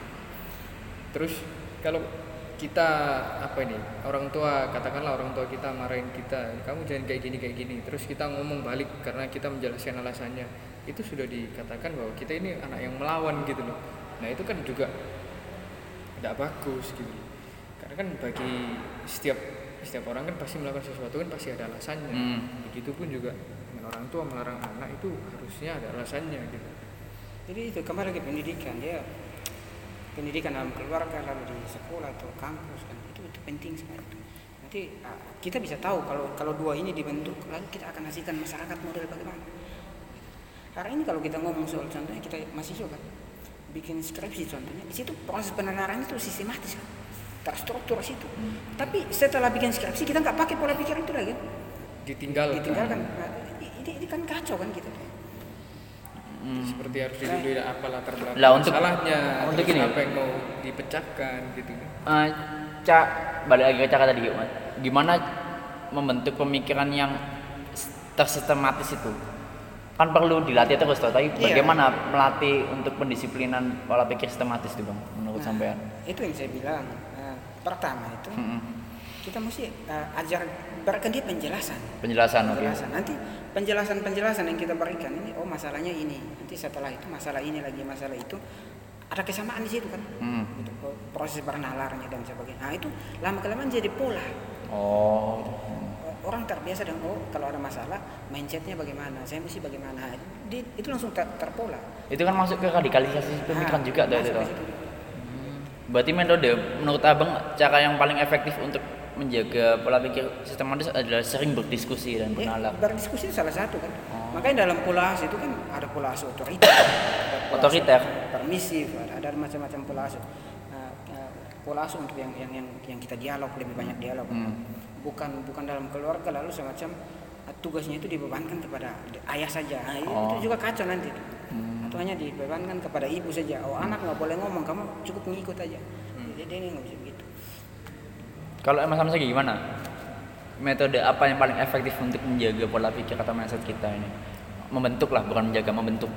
Terus kalau kita apa ini orang tua katakanlah orang tua kita marahin kita kamu jangan kayak gini kayak gini terus kita ngomong balik karena kita menjelaskan alasannya itu sudah dikatakan bahwa kita ini anak yang melawan gitu loh nah itu kan juga tidak bagus gitu karena kan bagi setiap setiap orang kan pasti melakukan sesuatu kan pasti ada alasannya Hmm. begitupun juga dengan orang tua melarang anak itu harusnya ada alasannya gitu Jadi itu kembali ke pendidikan ya pendidikan dalam keluarga lalu di sekolah atau kampus kan itu itu penting sekali. Nanti ah, kita bisa tahu kalau kalau dua ini dibentuk lalu kita akan hasilkan masyarakat model bagaimana. Karena ini kalau kita ngomong soal contohnya kita masih kan bikin skripsi contohnya di situ proses penelaran itu sistematis kan terstruktur situ. Tapi setelah bikin skripsi kita nggak pakai pola pikir itu lagi. kan. ditinggalkan, Ditinggalkan. Nah, ini, ini kan kacau kan kita. Hmm. seperti harus didudui apa latar belakang Lah, untuk- masalahnya untuk ini. apa yang mau dipecahkan gitu Eh, Cak, balik lagi ke Cak tadi, gimana membentuk pemikiran yang tersistematis itu? Kan perlu dilatih terus, toh. tapi Iya. bagaimana melatih untuk pendisiplinan pola pikir sistematis itu, bang? Menurut Nah, sampean? Itu yang saya bilang. Nah, pertama itu Mm-mm. kita mesti uh, ajar berikan dia penjelasan. Penjelasan. Penjelasan. Nanti penjelasan-penjelasan yang kita berikan ini, oh masalahnya ini. Nanti setelah itu masalah ini lagi masalah itu ada kesamaan di situ kan. Hmm. Gitu, proses bernalarnya dan sebagainya. Nah itu lama kelamaan jadi pola. Oh, Orang terbiasa dengan oh kalau ada masalah mindsetnya bagaimana, saya mesti bagaimana. Di- itu langsung ter- terpola. itu kan masuk ke radikalisasi pemikiran Nah, juga, tuh itu. situ. Berarti metode menurut abang cara yang paling efektif untuk menjaga pola pikir sistematis adalah sering berdiskusi dan Ya, menalar. berdiskusi itu salah satu kan. Oh. Makanya dalam pola asuh itu kan ada pola asuh otoriter, Otoriter. permisif, ada, ada macam-macam pola asuh. Nah, eh, pola asuh untuk yang, yang yang yang kita dialog lebih banyak dialog. Hmm. Bukan bukan dalam keluarga lalu semacam eh, tugasnya itu dibebankan kepada ayah saja. Nah, itu- Oh. itu juga kacau nanti. Hmm. Atau hanya dibebankan kepada ibu saja. Oh anak nggak boleh ngomong, kamu cukup mengikut aja. Jadi ini nggak bisa begitu. Kalau Mas Hamzah gimana? Metode apa yang paling efektif untuk menjaga pola pikir atau mindset kita ini? Membentuk lah, bukan menjaga, membentuk.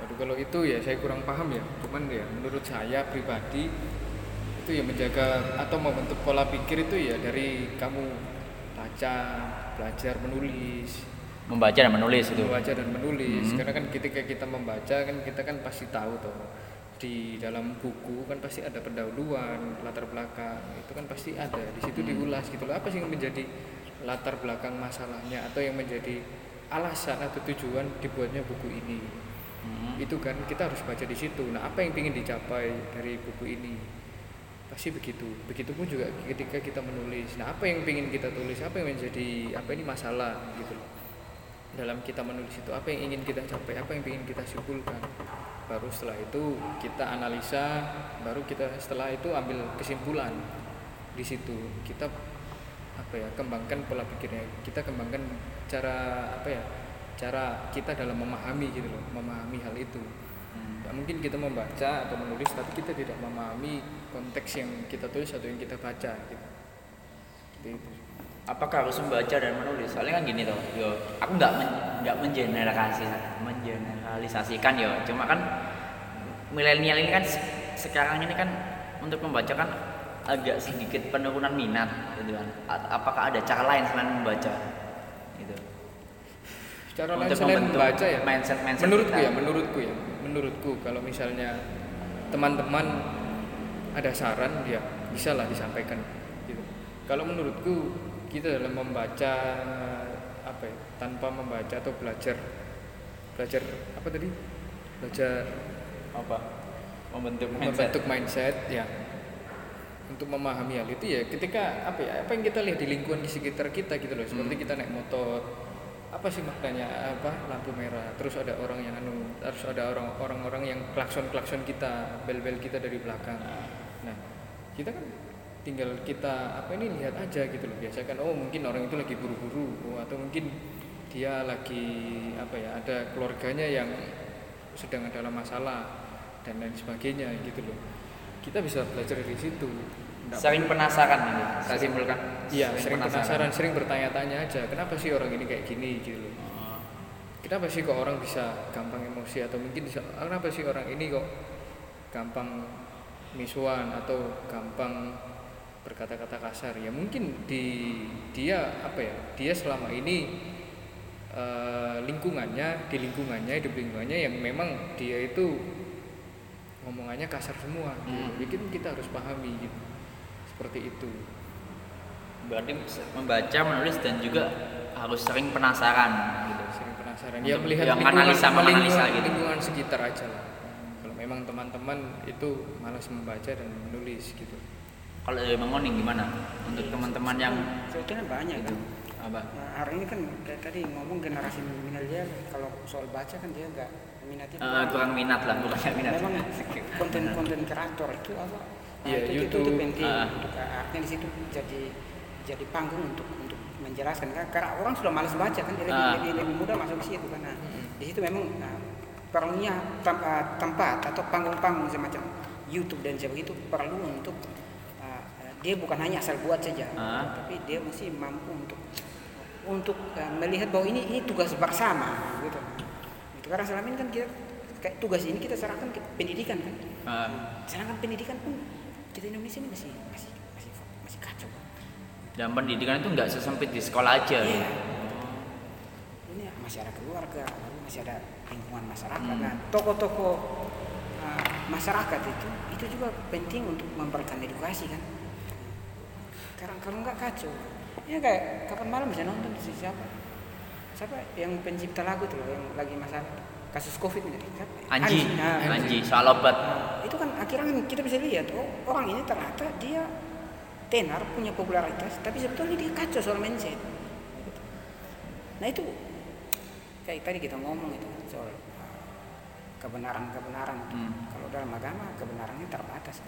Waduh kalau itu ya saya kurang paham ya. Cuman ya menurut saya pribadi itu ya menjaga atau membentuk pola pikir itu ya dari kamu baca, belajar menulis, Membaca dan menulis itu. membaca dan menulis. Mhm. Karena kan ketika kita membaca kan kita kan pasti tahu tuh di dalam buku kan pasti ada pendahuluan, latar belakang itu kan pasti ada di situ diulas gitu loh. Apa sih yang menjadi latar belakang masalahnya atau yang menjadi alasan atau tujuan dibuatnya buku ini? Hmm. itu kan kita harus baca di situ. Nah, apa yang ingin dicapai dari buku ini? Pasti begitu. Begitupun juga ketika kita menulis. Nah, apa yang ingin kita tulis? Apa yang menjadi apa ini masalah gitu loh. Dalam kita menulis itu apa yang ingin kita capai? Apa yang ingin kita simpulkan? Baru setelah itu kita analisa, baru kita setelah itu ambil kesimpulan di situ. Kita apa ya kembangkan pola pikirnya kita kembangkan cara apa ya cara kita dalam memahami gitu loh memahami hal itu Hmm. Mungkin kita membaca atau menulis tapi kita tidak memahami konteks yang kita tulis atau yang kita baca gitu. Seperti itu. Apakah harus membaca dan menulis? Soalnya kan gini tuh yo aku nggak men, nggak mengeneralisasi mengeneralisasikan yo. Cuma kan milenial ini kan se- sekarang ini kan untuk membaca kan agak sedikit penurunan minat gitu kan. Apakah ada cara lain selain membaca? Gitu. Secara lain selain membaca ya. mindset- mindset menurutku kita. ya, menurutku ya, menurutku kalau misalnya teman-teman ada saran ya bisa lah disampaikan. Gitu. Kalau menurutku kita dalam membaca apa ya, tanpa membaca atau belajar belajar apa tadi belajar apa membentuk mindset membentuk mindset ya untuk memahami hal itu ya ketika apa ya apa yang kita lihat di lingkungan di sekitar kita gitu loh seperti Hmm. kita naik motor apa sih maknanya apa lampu merah? Terus ada orang yang anu harus ada orang orang-orang yang klakson klakson kita bel bel kita dari belakang. Nah kita kan tinggal kita apa ini lihat aja gitu loh. Biasa kan oh mungkin orang itu lagi buru-buru oh, atau mungkin dia lagi apa ya ada keluarganya yang sedang dalam masalah dan lain sebagainya gitu loh. Kita bisa belajar dari situ sering penasaran ini saya simpulkan Iya, sering penasaran, sering bertanya-tanya aja, kenapa sih orang ini kayak gini gitu. Oh. Kenapa sih kok orang bisa gampang emosi atau mungkin bisa, kenapa sih orang ini kok gampang misuan atau gampang berkata-kata kasar? Ya mungkin di dia apa ya? Dia selama ini eh, lingkungannya, di lingkungannya, hidup lingkungannya yang memang dia itu ngomongannya kasar semua. gitu. Hmm. Bikin kita harus pahami gitu. Seperti itu. berarti membaca menulis dan juga harus sering penasaran gitu. Sering penasaran. Untuk ya melihat yang lingkungan, analisa- lingkungan, menganalisa gitu. lingkungan sekitar aja lah. Kalau memang teman-teman itu malas membaca dan menulis gitu. Kalau dari Bang Oning gimana? Untuk teman-teman yang sebetulnya banyak itu kan apa? Nah, hari ini kan kayak tadi ngomong generasi milenial kalau soal baca kan dia nggak minatnya Eh, kurang minat lah bukan minat. Memang konten-konten kreator itu apa Iya, itu, itu, itu YouTube. penting Ah. untuk artinya di situ jadi jadi panggung untuk untuk menjelaskan kan karena orang sudah malas baca kan lebih, Ah. lebih, lebih mudah masuk ke situ kan nah, di situ memang nah, perlunya ah, tempat atau panggung-panggung semacam YouTube dan sebagainya itu perlu untuk ah, ah, dia bukan hanya asal buat saja Ah. tapi dia mesti mampu untuk untuk ah, melihat bahwa ini ini tugas bersama gitu gitu karena selama ini kan kita kayak tugas ini kita serahkan ke pendidikan kan Eh, sedangkan pendidikan pun kita Indonesia ini masih masih masih masih kacau dan pendidikan itu nggak sesempit di sekolah aja Iya. gitu. ini masih ada keluarga lalu masih ada lingkungan masyarakat Hmm. nah tokoh-tokoh uh, masyarakat itu itu juga penting untuk memberikan edukasi kan karena kalau nggak kacau ini kayak kapan malam bisa nonton si siapa siapa yang pencipta lagu tuh yang lagi masalah kasus covid ini siapa? Anji Nah, Anji soal obat Nah, itu kan akhirnya kan kita bisa lihat oh orang ini ternyata dia tenar punya popularitas tapi sebetulnya dia kacau soal mindset nah itu kayak tadi kita ngomong itu kan soal kebenaran kebenaran Hmm. kalau dalam agama kebenarannya terbatas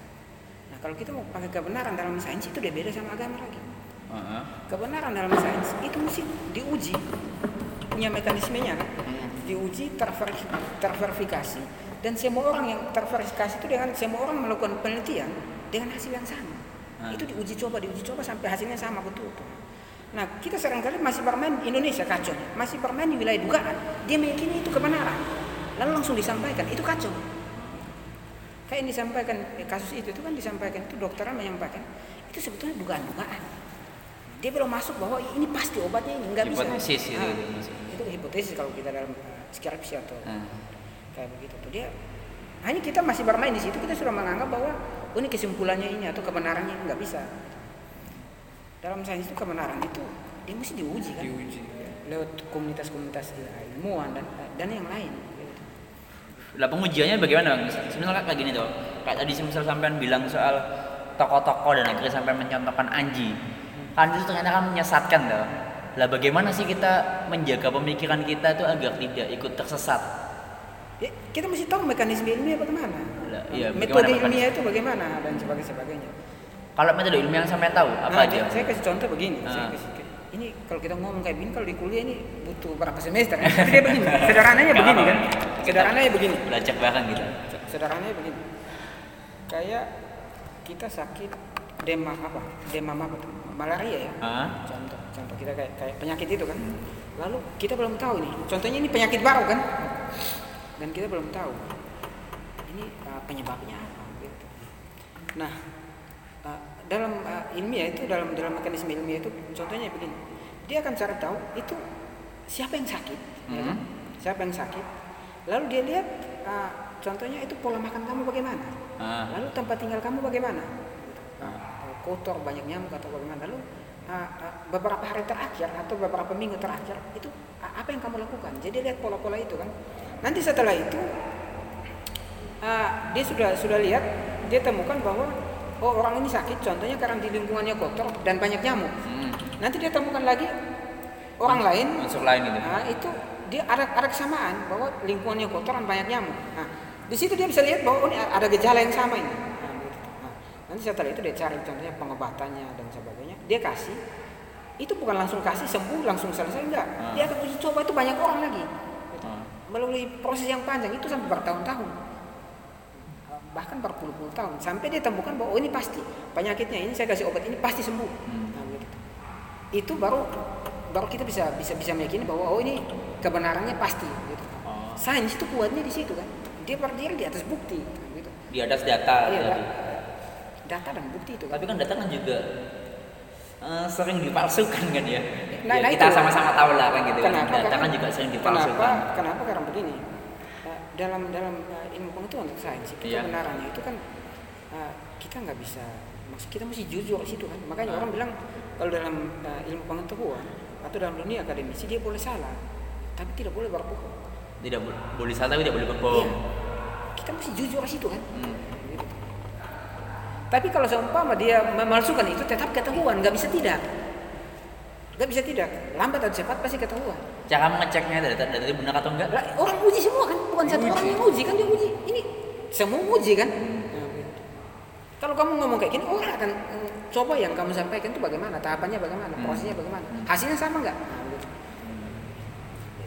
nah kalau kita mau pakai kebenaran dalam sains itu udah beda sama agama lagi Heeh. kebenaran dalam sains itu mesti diuji punya mekanismenya kan Hmm. Diuji terver- terverifikasi. Dan semua orang yang terverifikasi itu dengan semua orang melakukan penelitian dengan hasil yang sama. Hmm. itu diuji coba diuji coba sampai hasilnya sama betul betul nah kita sering kali masih bermain Indonesia kacau. Masih bermain di wilayah dugaan. Dia meyakini itu kebenaran. Lalu langsung disampaikan itu kacau. Kayak yang disampaikan eh, kasus itu itu kan disampaikan itu dokternya menyampaikan itu sebetulnya dugaan-dugaan. Dia belum masuk bahwa ini pasti obatnya ini nggak bisa. Hipotesis gitu, Ah, gitu maksudnya. itu hipotesis kalau kita dalam skripsi atau Nah, kayak begitu tuh. Dia hanya kita masih bermain di situ kita sudah menganggap bahwa oh, ini kesimpulannya ini atau kebenarannya nggak bisa. Dalam sains itu kebenaran itu dia mesti diuji kan? Diuji. Lewat komunitas-komunitas ilmuwan dan dan yang lain. Gitu. lah pengujiannya bagaimana bang? Misalnya kayak gini tuh, kayak tadi misal sampean bilang soal tokoh-tokoh dan akhirnya sampean mencontohkan Anji, kan itu ternyata kan menyesatkan tuh. Lah bagaimana sih kita menjaga pemikiran kita tuh agar tidak ikut tersesat? Ya, kita mesti tahu mekanisme ilmiah bagaimana Lah, iya, metode bagaimana ilmiah itu bagaimana dan sebagainya sebagainya Kalau metode ilmiah yang sampean tahu apa Nah, aja? Saya kasih contoh begini. Saya Ah. kasih, ini kalau kita ngomong kayak begini, kalau di kuliah ini butuh berapa semester? kan? Dia begini. Sederhananya begini kan? Sederhananya begini. Belajar bareng gitu. Sederhananya begini. Kayak kita sakit demam apa? Demam apa malaria ya. Hah? Contoh, kita kayak, kayak penyakit itu kan. Lalu kita belum tahu ini. Contohnya ini penyakit baru kan. Dan kita belum tahu ini uh, penyebabnya apa gitu. Nah, uh, dalam uh, ilmiah itu dalam dalam mekanisme ilmiah itu contohnya begini. Dia akan cari tahu itu siapa yang sakit, ya kan? Hmm. Siapa yang sakit. Lalu dia lihat uh, contohnya itu pola makan kamu bagaimana. Ah. Lalu tempat tinggal kamu bagaimana? Uh, kotor, banyak nyamuk atau bagaimana? Lalu beberapa hari terakhir atau beberapa minggu terakhir itu apa yang kamu lakukan? Jadi lihat pola-pola itu kan. Nanti setelah itu uh, dia sudah sudah lihat, dia temukan bahwa oh orang ini sakit, contohnya karena di lingkungannya kotor dan banyak nyamuk. Hmm. Nanti dia temukan lagi orang lain Unsur lain gitu. Nah, itu dia ada ada kesamaan bahwa lingkungannya kotor dan banyak nyamuk. Nah, di situ dia bisa lihat bahwa oh, ini ada gejala yang sama ini. Nah, begitu. Nah, nanti setelah itu dia cari contohnya pengobatannya dan sebagainya. Dia kasih itu bukan langsung kasih sembuh langsung selesai enggak. Ah. Dia akan uji coba itu banyak orang lagi. Ah. Melalui proses yang panjang itu sampai bertahun-tahun. Bahkan berpuluh-puluh tahun sampai dia temukan bahwa oh ini pasti penyakitnya ini saya kasih obat ini pasti sembuh. Hmm. Nah, begitu. Itu baru baru kita bisa bisa bisa meyakini bahwa oh ini kebenarannya pasti gitu. Oh. Sains itu kuatnya di situ kan. Dia berdiri di atas bukti gitu. Di atas data Iya, tadi. Data dan bukti itu kan. Tapi kan data kan juga eh, sering dipalsukan kan ya. Nah, Ya, nah kita sama-sama tahu lah kan gitu kan. Kenapa? Data kan juga sering Kenapa? dipalsukan. Kenapa? Karena begini. eh, Dalam dalam eh, ilmu pengetahuan untuk sains itu Iya. kebenarannya itu kan eh, kita nggak bisa maksud kita mesti jujur di situ kan. Makanya Ah. orang bilang kalau dalam ilmu pengetahuan atau dalam dunia akademisi dia boleh salah, tapi tidak boleh berbohong. Tidak bo- boleh salah tapi tidak boleh Iya. berbohong. Kita mesti jujur di situ kan. Hmm. Tapi kalau seumpama dia memalsukan itu tetap ketahuan, nggak bisa tidak. Nggak bisa tidak. Lambat atau cepat pasti ketahuan. Cara mengeceknya data itu benar atau enggak? Lah, orang uji semua kan, bukan satu Uji. orang yang uji kan dia uji. Ini semua uji kan. Kalau kamu ngomong kayak gini, orang akan mm, coba yang kamu sampaikan itu bagaimana, tahapannya bagaimana, Hmm. prosesnya bagaimana, hasilnya sama nggak?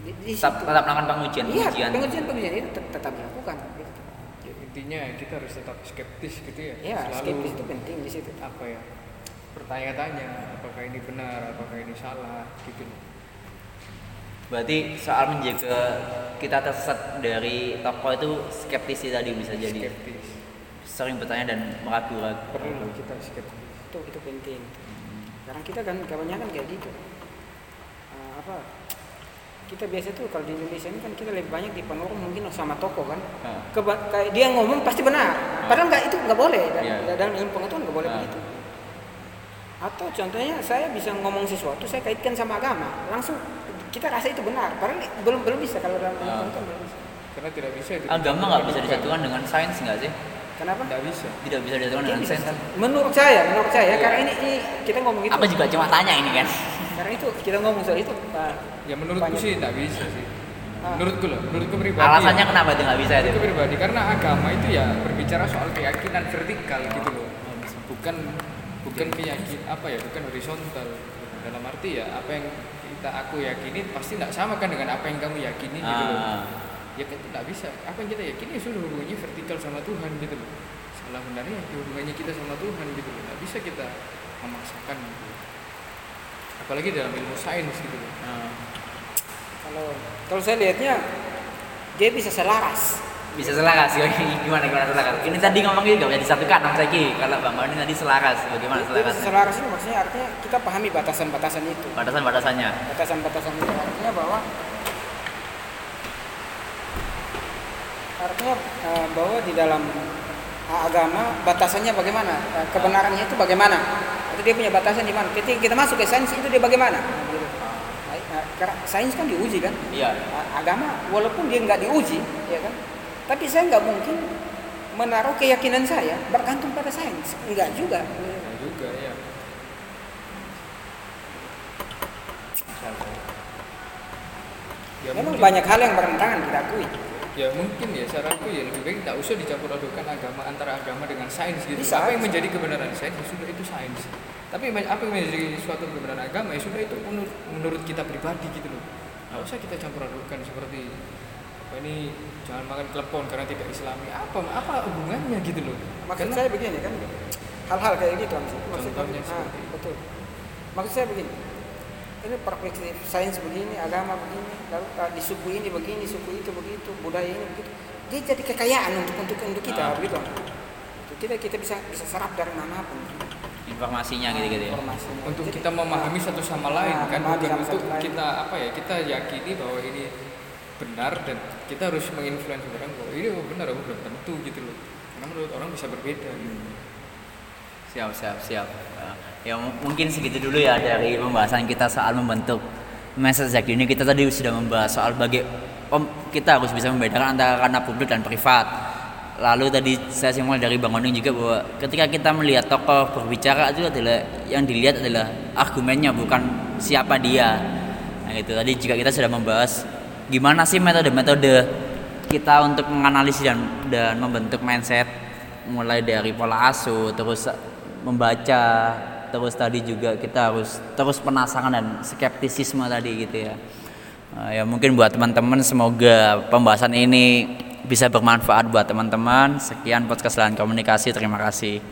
Di Tetap, melakukan pengujian, Iya, pengujian. pengujian pengujian itu tet- tetap dilakukan. Intinya kita harus tetap skeptis gitu ya. Ya, Selalu skeptis itu penting di situ. apa ya? Bertanya-tanya apakah ini benar, apakah ini salah gitu. Berarti soal menjaga kita tersesat dari tokoh itu skeptis sih tadi bisa jadi Skeptis. sering bertanya dan meragu-ragu. Perlu kita skeptis. Itu itu penting. Karena kita kan kebanyakan kayak gitu. Ah, apa? Kita biasa tuh kalau di Indonesia ini kan kita lebih banyak dipengaruhi mungkin sama toko kan. Ah. Keba- kayak dia ngomong pasti benar. Padahal nggak itu nggak boleh. Dan- Iya. Dalam ilmu pengetahuan nggak boleh Ah. begitu. Atau contohnya saya bisa ngomong sesuatu saya kaitkan sama agama, langsung kita rasa itu benar. Padahal belum belum bisa kalau dalam ilmu Ah. pengetahuan belum bisa. Karena tidak bisa itu. Agama nggak bisa disatukan dengan sains nggak sih? Kenapa? Tidak bisa. Tidak bisa disatukan Dia dengan sains. Menurut saya, menurut saya Iya. karena ini, ini kita ngomong itu. Apa juga cuma tanya ini kan? Karena itu kita ngomong soal itu Pak. Ya menurutku Banyak. sih tidak bisa sih. Ah. Menurutku loh, menurutku pribadi. Alasannya ya. kenapa itu nggak bisa itu? Pribadi karena agama itu ya berbicara soal keyakinan vertikal gitu loh. Bukan bukan keyakin apa ya, bukan horizontal. Dalam arti ya apa yang kita aku yakini pasti tidak sama kan dengan apa yang kamu yakini gitu loh. Ah, Ya kan tidak bisa. Apa yang kita yakini ya sudah hubungannya vertikal sama Tuhan gitu loh. Salah benarnya ya hubungannya kita sama Tuhan gitu loh. Tidak bisa kita memaksakan gitu. Apalagi dalam ilmu sains gitu loh. ah. Kalau kalau saya lihatnya dia bisa selaras. bisa selaras gimana gimana selaras ini tadi ngomongnya nggak bisa disatukan sama saya Ki. kalau bang Bang ini tadi selaras bagaimana selaras selaras itu maksudnya artinya kita pahami batasan-batasan itu. batasan batasannya Batasan-batasan itu artinya bahwa artinya eh, bahwa di dalam agama batasannya bagaimana, Eh, kebenarannya itu bagaimana. Itu dia punya batasan di mana. Ketika kita masuk ke sains itu dia bagaimana. Nah. Nah, karena sains kan diuji kan. iya A- agama walaupun dia nggak diuji ya kan tapi saya nggak mungkin menaruh keyakinan saya bergantung pada sains enggak juga Nah, juga ya. Ya, memang mungkin- banyak hal yang bertentangan kita akui ya mungkin ya saranku ya lebih baik tidak usah dicampur adukan agama antara agama dengan sains gitu. Bisa, apa yang menjadi kebenaran sains? Ya sudah itu sains. Tapi apa yang menjadi suatu kebenaran agama? Ya sudah itu menurut, menurut kita pribadi gitu loh. Nggak usah kita campur adukan seperti apa ini jangan makan klepon karena tidak islami. Apa apa hubungannya gitu loh? Maksud Karena- saya begini kan hal-hal kayak gitu maksud, maksud Contohnya ah, betul. Maksud saya begini ini perspektif sains begini agama begini lalu uh, di suku ini begini suku itu begitu budaya ini begitu. Dia jadi kekayaan untuk untuk untuk kita Ah. gitu. Kita kita bisa bisa serap dari mana pun informasinya gitu-gitu ya? informasinya. untuk Jadi, kita memahami satu sama lain Ah, kan? bukan untuk sama lain. kita apa ya kita yakini bahwa ini benar dan kita harus menginfluence orang bahwa ini oh, benar aku belum tentu gitu loh. Karena menurut orang bisa berbeda gitu. siap siap siap ya mungkin segitu dulu ya dari pembahasan kita soal membentuk message Zack ini. Kita tadi sudah membahas soal bagi pem- kita harus bisa membedakan antara ranah publik dan privat. Lalu tadi saya simpul dari Bang Oning juga bahwa ketika kita melihat tokoh berbicara itu adalah yang dilihat adalah argumennya bukan siapa dia. Nah itu tadi juga kita sudah membahas gimana sih metode-metode kita untuk menganalisis dan dan membentuk mindset. Mulai dari pola asuh terus membaca terus tadi juga kita harus terus penasaran dan skeptisisme tadi gitu ya. Eh, ya mungkin buat teman-teman semoga pembahasan ini bisa bermanfaat buat teman-teman. Sekian podcast lain komunikasi terima kasih